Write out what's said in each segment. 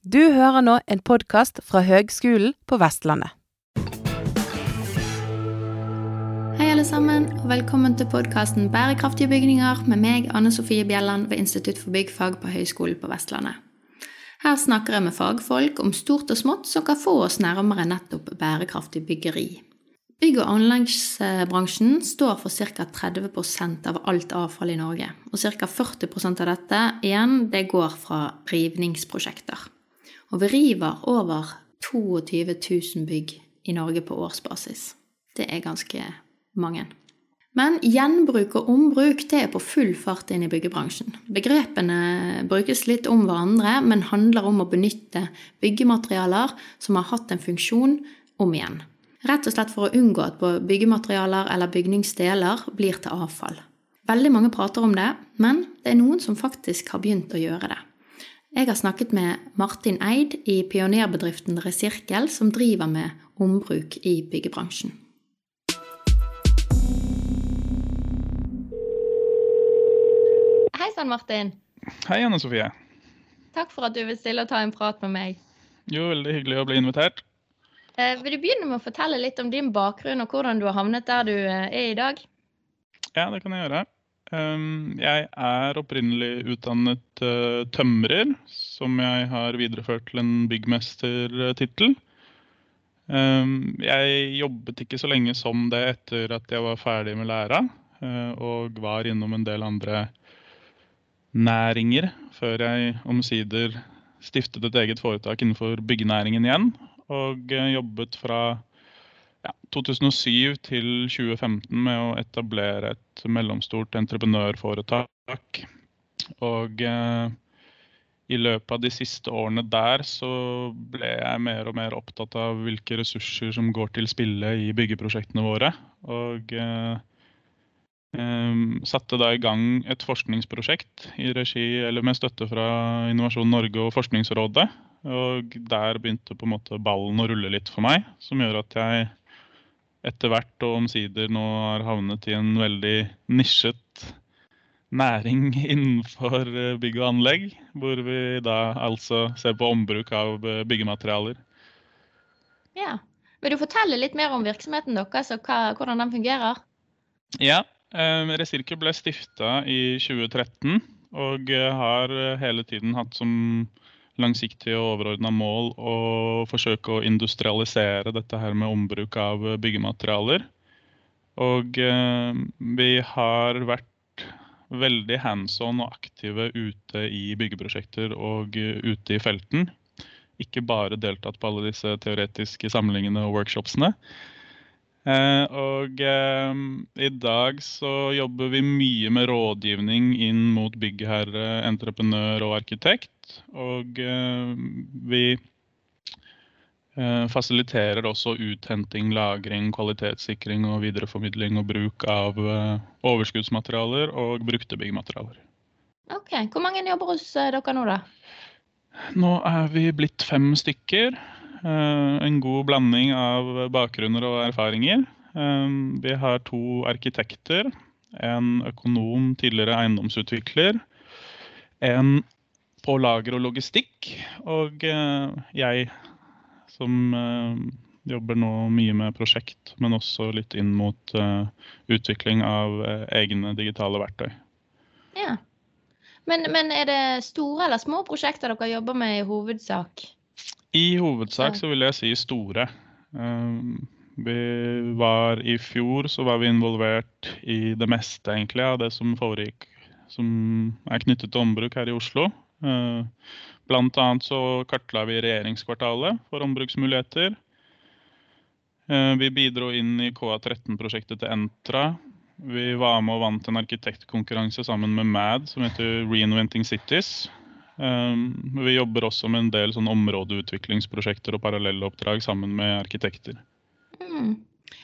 Du hører nå en podkast fra Høgskolen på Vestlandet. Hei, alle sammen, og velkommen til podkasten 'Bærekraftige bygninger' med meg, Anne Sofie Bjelland ved Institutt for byggfag på Høgskolen på Vestlandet. Her snakker jeg med fagfolk om stort og smått som kan få oss nærmere nettopp bærekraftig byggeri. Bygg- og anleggsbransjen står for ca. 30% av alt avfall i Norge, og ca. 40% av dette igjen det går fra rivningsprosjekter. Og vi river over 22 000 bygg i Norge på årsbasis. Det er ganske mange. Men gjenbruk og ombruk det er på full fart inn i byggebransjen. Begrepene brukes litt om hverandre, men handler om å benytte byggematerialer som har hatt en funksjon, om igjen. Rett og slett for å unngå at byggematerialer eller bygningsdeler blir til avfall. Veldig mange prater om det, men det er noen som faktisk har begynt å gjøre det. Jeg har snakket med Martin Eid i pionerbedriften Resirkel, som driver med ombruk i byggebransjen. Hei sann, Martin. Hei, Anne Sofie. Takk for at du vil stille og ta en prat med meg. Jo, veldig hyggelig å bli invitert. Eh, vil du begynne med å fortelle litt om din bakgrunn og hvordan du har havnet der du eh, er i dag? Ja, det kan jeg gjøre. Um, jeg er opprinnelig utdannet uh, tømrer, som jeg har videreført til en byggmestertittel. Um, jeg jobbet ikke så lenge som det etter at jeg var ferdig med læra, uh, og var innom en del andre næringer før jeg omsider stiftet et eget foretak innenfor byggenæringen igjen. Og uh, jobbet fra ja, 2007 til 2015 med å etablere et mellomstort entreprenørforetak. Og eh, i løpet av de siste årene der så ble jeg mer og mer opptatt av hvilke ressurser som går til spille i byggeprosjektene våre. Og eh, eh, satte da i gang et forskningsprosjekt regi, med støtte fra Innovasjon Norge og Forskningsrådet. Og der begynte på en måte ballen å rulle litt for meg, som gjør at jeg etter hvert og omsider nå har havnet i en veldig nisjet næring innenfor bygg og anlegg. Hvor vi da altså ser på ombruk av byggematerialer. Ja. Vil du fortelle litt mer om virksomheten deres og hva, hvordan den fungerer? Ja. Eh, Resirkel ble stifta i 2013 og har hele tiden hatt som langsiktige og overordna mål å forsøke å industrialisere dette her med ombruk av byggematerialer. Og eh, vi har vært veldig hands on og aktive ute i byggeprosjekter og ute i felten. Ikke bare deltatt på alle disse teoretiske samlingene og workshopsene. Eh, og eh, i dag så jobber vi mye med rådgivning inn mot byggherre, entreprenør og arkitekt. Og eh, vi eh, fasiliterer også uthenting, lagring, kvalitetssikring og videreformidling og bruk av eh, overskuddsmaterialer og brukte byggmaterialer. Ok, Hvor mange jobber hos eh, dere nå, da? Nå er vi blitt fem stykker. Eh, en god blanding av bakgrunner og erfaringer. Eh, vi har to arkitekter, en økonom, tidligere eiendomsutvikler, en på lager og logistikk, og eh, jeg som jobber nå mye med prosjekt, men også litt inn mot utvikling av egne digitale verktøy. Ja. Men, men er det store eller små prosjekter dere jobber med i hovedsak? I hovedsak så vil jeg si store. Vi var I fjor så var vi involvert i det meste egentlig av det som foregikk som er knyttet til ombruk her i Oslo. Blant annet så kartla vi regjeringskvartalet for ombruksmuligheter. Vi bidro inn i KA13-prosjektet til Entra. Vi var med og vant en arkitektkonkurranse sammen med MAD som heter Reinventing Cities. Vi jobber også med en del sånn områdeutviklingsprosjekter og parallelloppdrag sammen med arkitekter. Mm.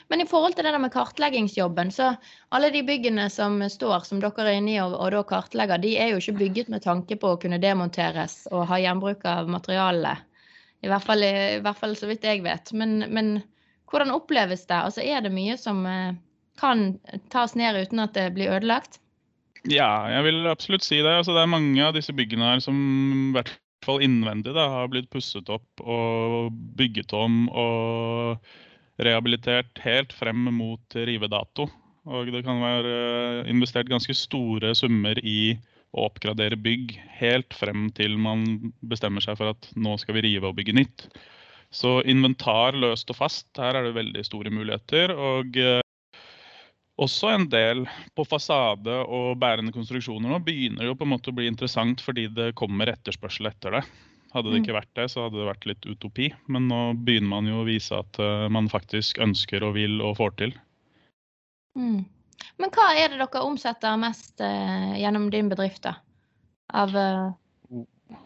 Men i forhold til det der med kartleggingsjobben, så alle de byggene som står, som dere er inne i og, og da kartlegger, de er jo ikke bygget med tanke på å kunne demonteres og ha gjenbruk av materialet. I hvert fall, i hvert fall så vidt jeg vet. Men, men, hvordan oppleves det? Altså er det mye som kan tas ned uten at det blir ødelagt? Ja, jeg vil absolutt si det. Altså, det er mange av disse byggene her som i hvert fall innvendig da, har blitt pusset opp og bygget om og rehabilitert helt frem mot rivedato. Og det kan være investert ganske store summer i å oppgradere bygg helt frem til man bestemmer seg for at nå skal vi rive og bygge nytt. Så inventar løst og fast, her er det veldig store muligheter. Og eh, også en del på fasade og bærende konstruksjoner nå begynner jo på en måte å bli interessant fordi det kommer etterspørsel etter det. Hadde det Mm. ikke vært det, så hadde det vært litt utopi. Men nå begynner man jo å vise at eh, man faktisk ønsker og vil og får til. Mm. Men hva er det dere omsetter mest eh, gjennom din bedrift, da? Av eh,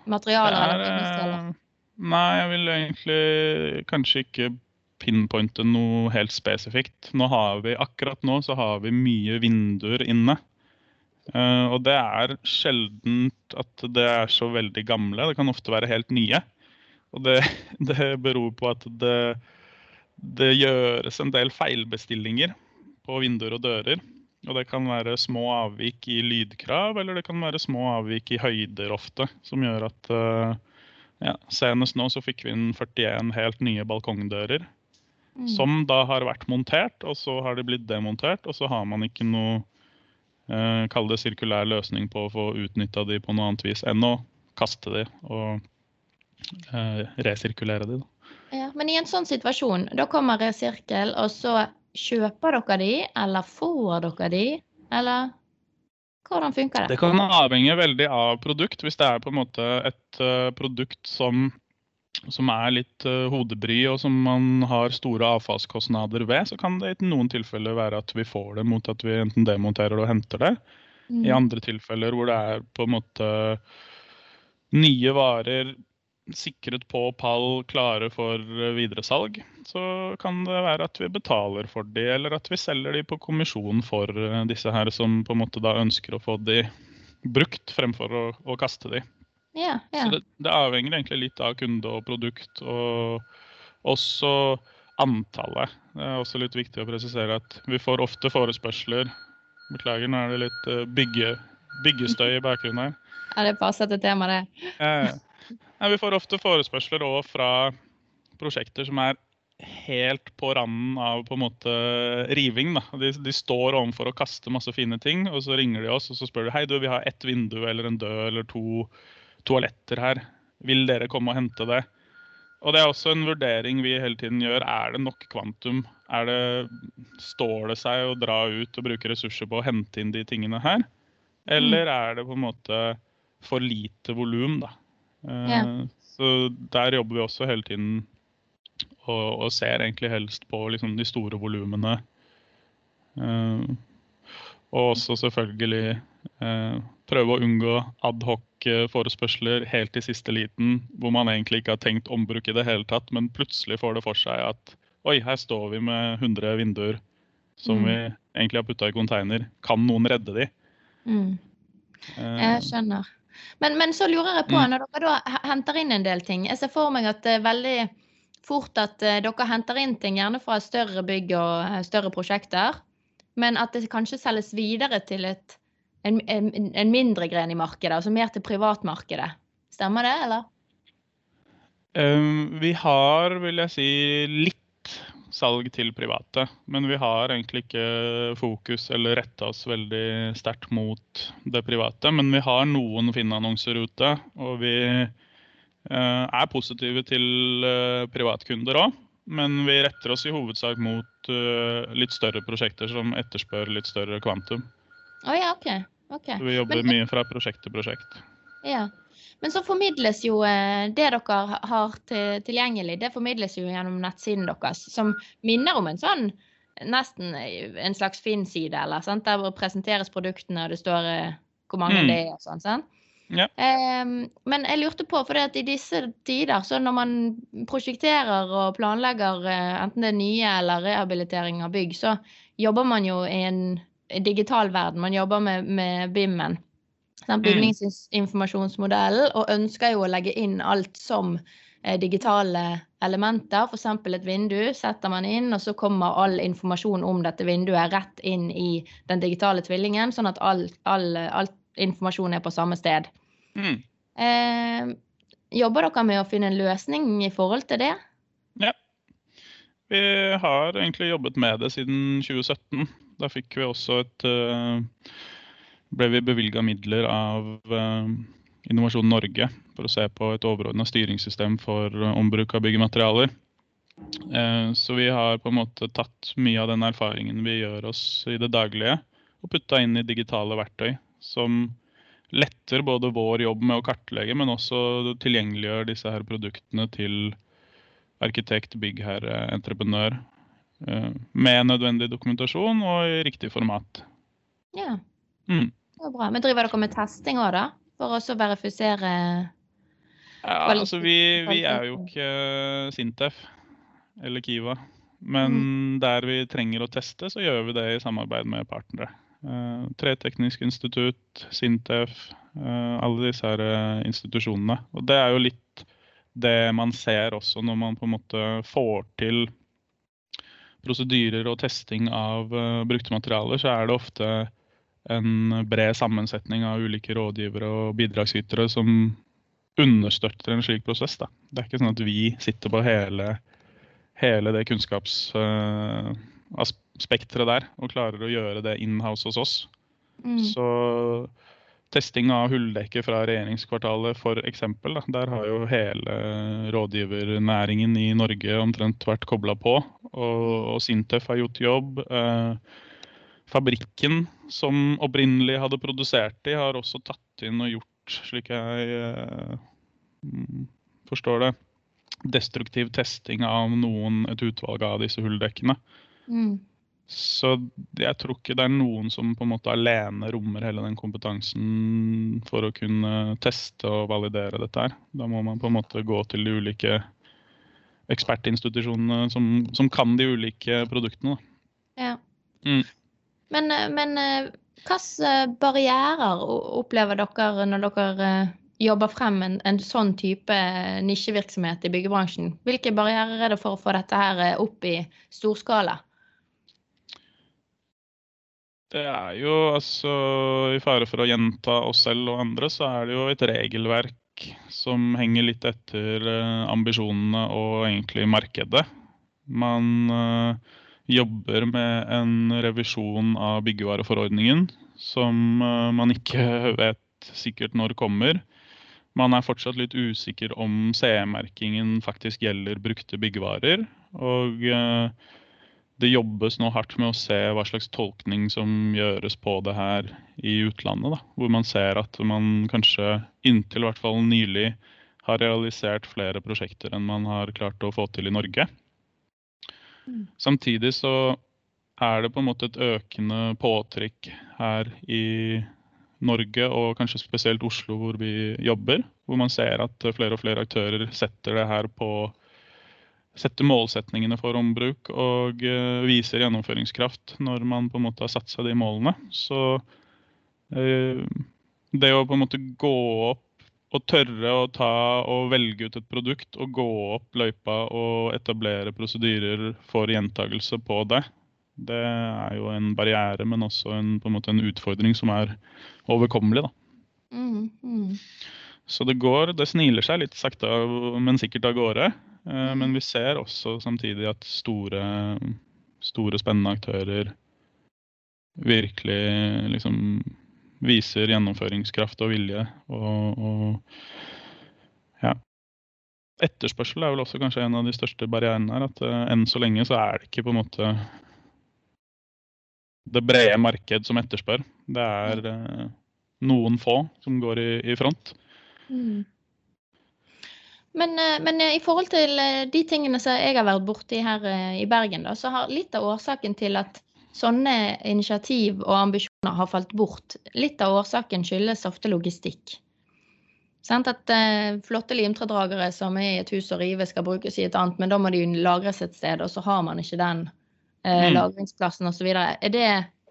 materialer Er, eller Nei, jeg vil egentlig kanskje ikke pinpointe noe helt spesifikt. Nå har vi, akkurat nå så har vi mye vinduer inne. Uh, og det er sjeldent at det er så veldig gamle. Det kan ofte være helt nye. Og det, det beror på at det, det gjøres en del feilbestillinger på vinduer og dører. Og det kan være små avvik i lydkrav, eller det kan være små avvik i høyder ofte, som gjør at uh, ja, Senest nå så fikk vi inn 41 helt nye balkongdører. Mm. Som da har vært montert, og så har de blitt demontert. Og så har man ikke noe eh, kall det sirkulær løsning på å få utnytta de på noe annet vis enn å kaste de og eh, resirkulere de. Da. Ja, men i en sånn situasjon, da kommer Resirkel, og så kjøper dere de, eller får dere de, eller hvordan funker det? Det kan avhenge veldig av produkt. Hvis det er på en måte et uh, produkt som, som er litt eh, hodebry, og som man har store avfallskostnader ved, så kan det i noen tilfeller være at vi får det mot at vi enten demonterer det og henter det. Mm. I andre tilfeller hvor det er på en måte nye varer sikret på pall, klare for eh, videresalg, så kan det være at vi betaler for de, eller at vi selger de på kommisjon for eh, disse her som på en måte da ønsker å få de brukt fremfor å, å kaste de. Ja, ja. Så det, det avhenger egentlig litt av kunde og produkt, og også antallet. Det er også litt viktig å presisere at vi får ofte forespørsler. Beklager, nå er det litt eh, bygge, byggestøy i bakgrunnen her. ja, det passer til temaet, det. Ja, vi får ofte forespørsler òg fra prosjekter som er helt på randen av på en måte riving. Da. De, de står overfor å kaste masse fine ting, og så ringer de oss og så spør de, hei du, vi har ett vindu eller en død eller to toaletter her. Vil dere komme og hente det? Og det er også en vurdering vi hele tiden gjør. Er det nok kvantum? Er det, står det seg å dra ut og bruke ressurser på å hente inn de tingene her? Eller er det på en måte for lite volum, da? Eh, Ja. Så der jobber vi også hele tiden og, og ser egentlig helst på liksom de store volumene. Eh, og også selvfølgelig eh, prøve å unngå adhoc-forespørsler helt i siste liten, hvor man egentlig ikke har tenkt ombruk i det hele tatt, men plutselig får det for seg at oi, her står vi med 100 vinduer som Mm. vi egentlig har putta i container. Kan noen redde de? Mm. Eh, Jeg skjønner. Men, men så lurer jeg på, Mm. når dere da henter inn en del ting Jeg ser for meg at det er veldig fort at eh, dere henter inn ting gjerne fra større bygg og eh, større prosjekter, men at det kanskje selges videre til et, en, en, en mindre gren i markedet, altså mer til privatmarkedet. Stemmer det, eller? Um, vi har, vil jeg si, litt salg til private. Men vi har egentlig ikke fokus eller retta oss veldig sterkt mot det private. Men vi har noen Finn-annonser ute, og vi uh, er positive til uh, privatkunder òg. Men vi retter oss i hovedsak mot uh, litt større prosjekter som etterspør litt større kvantum. Å ja, OK. Okay. Så vi jobber Men- mye fra prosjekt til prosjekt. Ja. Men så formidles jo eh, det dere har til, tilgjengelig, det formidles jo gjennom nettsiden deres, som minner om en sånn nesten eh, en slags Finn-side, eller sant? der presenteres produktene, og det står eh, hvor mange Mm. det er og sånn. sant? Ja. Ehm, men jeg lurte på, for i disse tider, så når man prosjekterer og planlegger enten det er nye eller rehabilitering av bygg, så jobber man jo i en digital verden. Man jobber med, med BIM-en. Mm. Bygningsinformasjonsmodellen, og ønsker jo å legge inn alt som eh, digitale elementer. F.eks. et vindu setter man inn, og så kommer all informasjon om dette vinduet rett inn i den digitale tvillingen, sånn at all, all, all informasjon er på samme sted. Mm. Eh, jobber dere med å finne en løsning i forhold til det? Ja. Vi har egentlig jobbet med det siden 2017. Da fikk vi også et uh, ble vi bevilga midler av uh, Innovasjon Norge for å se på et overordna styringssystem for uh, ombruk av byggematerialer. Så vi har på en måte tatt mye av den erfaringen vi gjør oss i det daglige, og putta inn i digitale verktøy som letter både vår jobb med å kartlegge, men også tilgjengeliggjør disse her produktene til arkitekt, byggherre, entreprenør. Med nødvendig dokumentasjon og i riktig format. Ja. Mm. Det var bra. Men driver dere med testing òg, da? For å verifisere Ja, altså vi, vi, er jo ikke Sintef eller Kiva. Men mm. der vi trenger å teste, så gjør vi det i samarbeid med partnere. Uh, Treteknisk institutt, Sintef, uh, alle disse her uh, institusjonene. Og det er jo litt det man ser også når man på en måte får til prosedyrer og testing av brukte materialer, så er det ofte en bred sammensetning av ulike rådgivere og bidragsytere som understøtter en slik prosess. Da. Det er ikke sånn at vi sitter på hele, hele det kunnskapsaspekteret der og klarer å gjøre det in-house hos oss. Mm. Så testing av hulldekke fra regjeringskvartalet f.eks. Der har jo hele rådgivernæringen i Norge omtrent vært kobla på. Og, og Sintef har gjort jobb. Eh, fabrikken som opprinnelig hadde produsert de, har også tatt inn og gjort, slik jeg eh, forstår det, destruktiv testing av noen, et utvalg av disse hulldekkene. Mm. Så jeg tror ikke det er noen som på en måte alene rommer hele den kompetansen for å kunne teste og validere dette her. Da må man på en måte gå til de ulike ekspertinstitusjonene som, som kan de ulike produktene. Ja. Mm. Men, eh, men eh, hvilke barrierer opplever dere når dere eh, jobber frem en, en sånn type nisjevirksomhet i byggebransjen? Hvilke barrierer er det for å få dette her opp i storskala? Det er jo altså I fare for å gjenta oss selv og andre, så er det jo et regelverk som henger litt etter ambisjonene og egentlig markedet. Man jobber med en revisjon av byggevareforordningen som eh, man ikke vet sikkert når kommer. Man er fortsatt litt usikker om CE-merkingen faktisk gjelder brukte byggevarer. Og eh, det jobbes nå hardt med å se hva slags tolkning som gjøres på det her i utlandet. Da. Hvor man ser at man kanskje inntil hvert fall nylig har realisert flere prosjekter enn man har klart å få til i Norge. Mm. Samtidig så er det på en måte et økende påtrykk her i Norge, og kanskje spesielt Oslo hvor vi jobber. Hvor man ser at flere og flere aktører setter det her på Setter målsetningene for ombruk og uh, viser gjennomføringskraft når man på en måte har satt seg de målene. Så uh, det å på en måte gå opp og tørre å ta og velge ut et produkt og gå opp løypa og etablere prosedyrer for gjentagelse på det, det er jo en barriere, men også en, en, en utfordring som er overkommelig. Da. Mm, mm. Så det går, det sniler seg litt sakte, men sikkert av gårde. Eh, men vi ser også samtidig at store, store spennende aktører virkelig liksom viser gjennomføringskraft og vilje. Og, og ja. Etterspørsel er vel også kanskje en av de største barrierene her. At uh, enn så lenge så er det ikke på en måte det brede marked som etterspør. Det er uh, noen få som går i, i front. Mm. Men, eh, men, i forhold til de tingene som jeg har vært borti her i Bergen, da, så har litt av årsaken til at sånne initiativ og ambisjoner har falt bort. Litt av årsaken skyldes ofte logistikk. Sånn at eh, Flotte limtredragere som er i et hus og rive skal brukes i et annet, men da må de lagres et sted, og så har man ikke den eh, mm. lagringsplassen osv. Er det,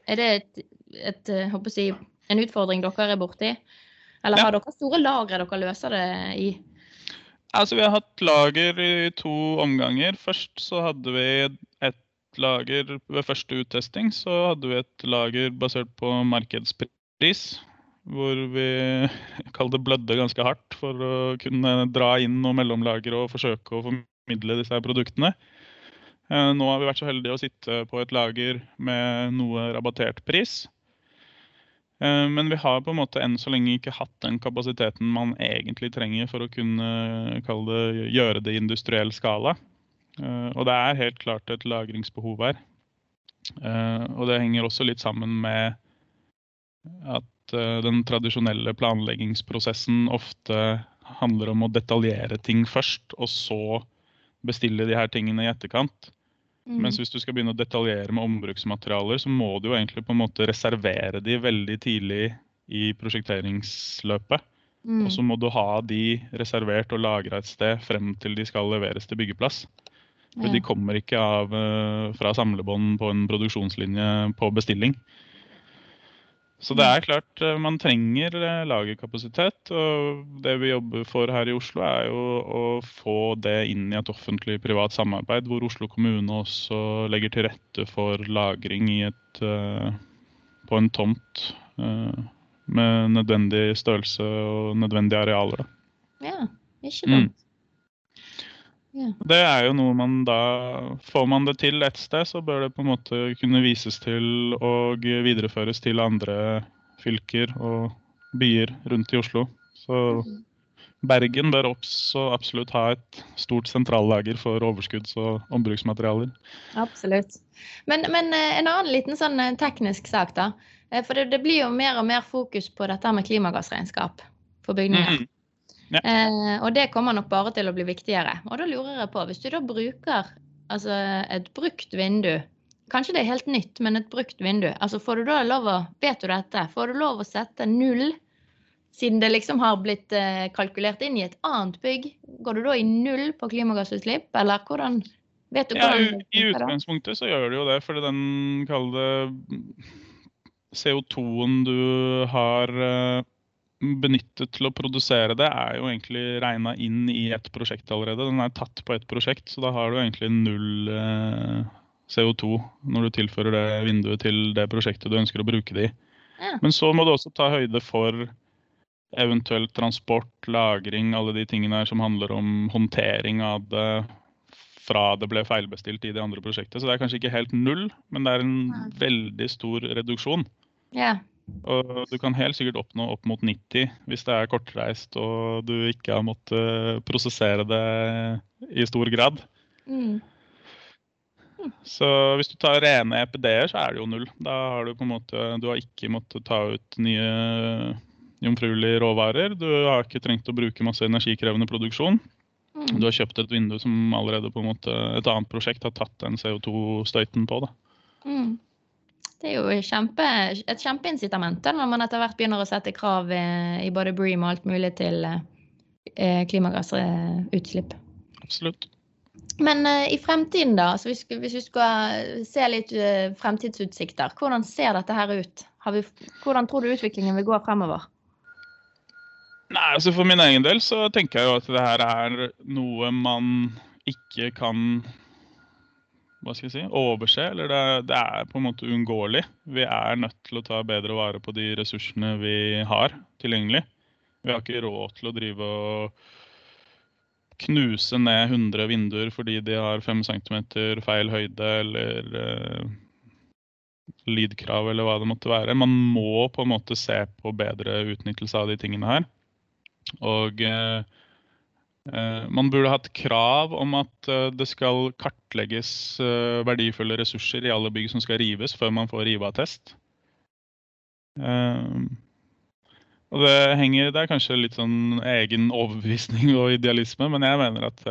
er det et, et, eh, jeg, en utfordring dere er borti? Eller har dere store lagre dere løser det i? Altså, Vi har hatt lager i to omganger. Først så hadde vi et lager ved første uttesting så hadde vi et lager basert på markedspris. hvor vi kall det blødde ganske hardt for å kunne dra inn noe mellomlager og forsøke å formidle disse produktene. Eh, nå har vi vært så heldige å sitte på et lager med noe rabattert pris. Eh, men vi har på en måte enn så lenge ikke hatt den kapasiteten man egentlig trenger for å kunne det, gjøre det i industriell skala. Eh, og det er helt klart et lagringsbehov her. Og det henger også litt sammen med at Eh, den tradisjonelle planleggingsprosessen ofte handler om å detaljere ting først, og så bestille de her tingene i etterkant. Mm. Mens hvis du skal begynne å detaljere med ombruksmaterialer, så må du jo egentlig på en måte reservere de veldig tidlig i prosjekteringsløpet. Mm. Og så må du ha de reservert og lagra et sted frem til de skal leveres til byggeplass. For ja. de kommer ikke av, eh, fra samlebånd på en produksjonslinje på bestilling. Så det er klart eh, man trenger eh, lagerkapasitet. Og det vi jobber for her i Oslo, er jo å få det inn i et offentlig-privat samarbeid, hvor Oslo kommune også legger til rette for lagring et, eh, på en tomt med nødvendig størrelse og nødvendige arealer. Da. Ja, ikke dumt. Mm. Ja. Det er jo noe man da Får man det til et sted, så bør det på en måte kunne vises til og videreføres til andre fylker og byer rundt i Oslo. Så. Bergen bør også absolutt ha et stort sentrallager for overskudds- og ombruksmaterialer. Absolutt. Men, men, eh, en annen liten sånn eh, teknisk sak, da. Eh, for det, det, blir jo mer og mer fokus på dette med klimagassregnskap for bygninger. Mm. Ja. Eh, og det kommer nok bare til å bli viktigere. Og da lurer jeg på, hvis du da bruker altså, et brukt vindu Kanskje det er helt nytt, men et brukt vindu. Altså, får du da lov å Vet du dette? Får du lov å sette null, siden det liksom har blitt eh, kalkulert inn i et annet bygg? Går du da i null på klimagassutslipp, eller hvordan Vet du hvordan ja, I utgangspunktet så gjør du jo det, fordi den kalde CO2-en du har eh, benyttet til å produsere det, er jo egentlig regna inn i et prosjekt allerede. Den er tatt på et prosjekt, så da har du egentlig null eh, CO2 når du tilfører det vinduet til det prosjektet du ønsker å bruke det i. Ja. Men så må du også ta høyde for eventuelt transport, lagring, alle de tingene som handler om håndtering av det fra det ble feilbestilt i det andre prosjektet. Så det er kanskje ikke helt null, men det er en veldig stor reduksjon. Ja. Og du kan helt sikkert oppnå opp mot 90 hvis det er kortreist og du ikke har måttet prosessere det i stor grad. Mm. Så hvis du tar rene EPD-er, så er det jo null. Da har du på en måte Du har ikke måttet ta ut nye jomfruelige råvarer. Du har ikke trengt å bruke masse energikrevende produksjon. Mm. Du har kjøpt et vindu som allerede på en måte et annet prosjekt har tatt den CO2-støyten på. da. Mm. Det er jo kjempe, et kjempeincitament når man etter hvert begynner å sette krav i både Bream og alt mulig til eh, klimagassutslipp. Absolutt. Men uh, i fremtiden, da, altså hvis, hvis, vi skal se litt fremtidsutsikter, hvordan ser dette her ut? Vi, hvordan tror du utviklingen vil gå fremover? Nei, altså For min egen del så tenker jeg jo at det her er noe man ikke kan hva skal jeg si, overse. Eller det, det, er på en måte uunngåelig. Vi er nødt til å ta bedre vare på de ressursene vi har tilgjengelig. Vi har ikke råd til å drive og knuse ned 100 vinduer fordi de har 5 cm feil høyde eller uh, lydkrav eller hva det måtte være. Man må på en måte se på bedre utnyttelse av de tingene her. Og Eh, man burde hatt krav om at eh, det skal kartlegges eh, verdifulle ressurser i alle bygg som skal rives, før man får riveattest. Og det, henger, det er kanskje litt sånn egen overbevisning og idealisme, men jeg mener at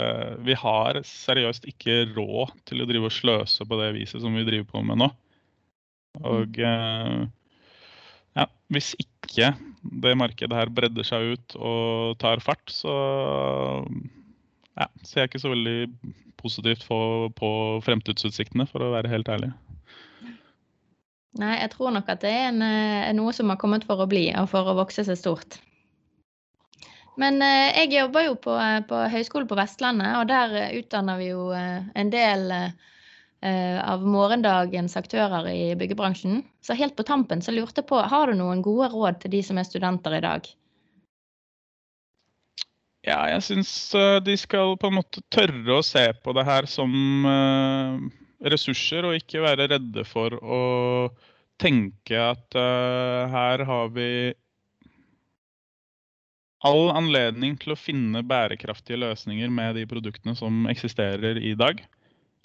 vi har seriøst ikke råd til å drive og sløse på det viset som vi driver på med nå. Og ja, hvis ikke det markedet her bredder seg ut og tar fart, så ja, ser jeg ikke så veldig positivt på, på fremtidsutsiktene, for å være helt ærlig. Nei, jeg tror nok at det er en, eh, noe som har kommet for å bli, og for å vokse seg stort. Men eh, jeg jobber jo på, på høyskole på Vestlandet, og der utdanner vi jo en del eh, av morgendagens aktører i byggebransjen. Så helt på tampen så lurte jeg på, har du noen gode råd til de som er studenter i dag? Ja, jeg syns de skal på en måte tørre å se på det her som ressurser, og ikke være redde for å tenke at her har vi all anledning til å finne bærekraftige løsninger med de produktene som eksisterer i dag.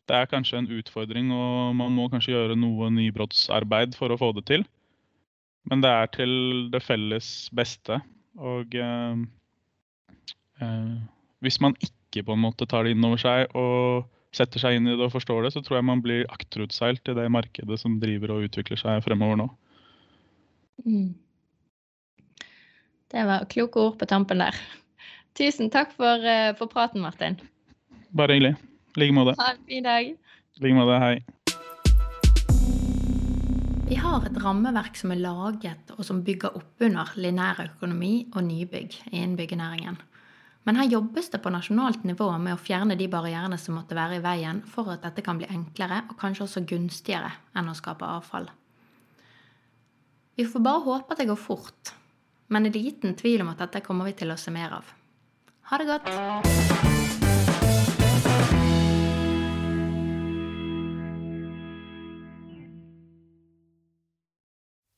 Det er kanskje en utfordring, og man må kanskje gjøre noe nybrottsarbeid for å få det til. Men det er til det felles beste. Og eh, eh, hvis man ikke på en måte tar det inn over seg og setter seg inn i det og forstår det, så tror jeg man blir akterutseilt i det markedet som driver og utvikler seg fremover nå. Mm. Det var kloke ord på tampen der. Tusen takk for, uh, for praten, Martin. Bare hyggelig. I like måte. Ha en fin dag. I like måte. Hei. Vi har et rammeverk som er laget og som bygger opp under linær økonomi og nybygg innen byggenæringen. Men her jobbes det på nasjonalt nivå med å fjerne de barrierene som måtte være i veien, for at dette kan bli enklere og kanskje også gunstigere enn å skape avfall. Vi får bare håpe at det går fort, men er liten tvil om at dette kommer vi til å se mer av. Ha det godt!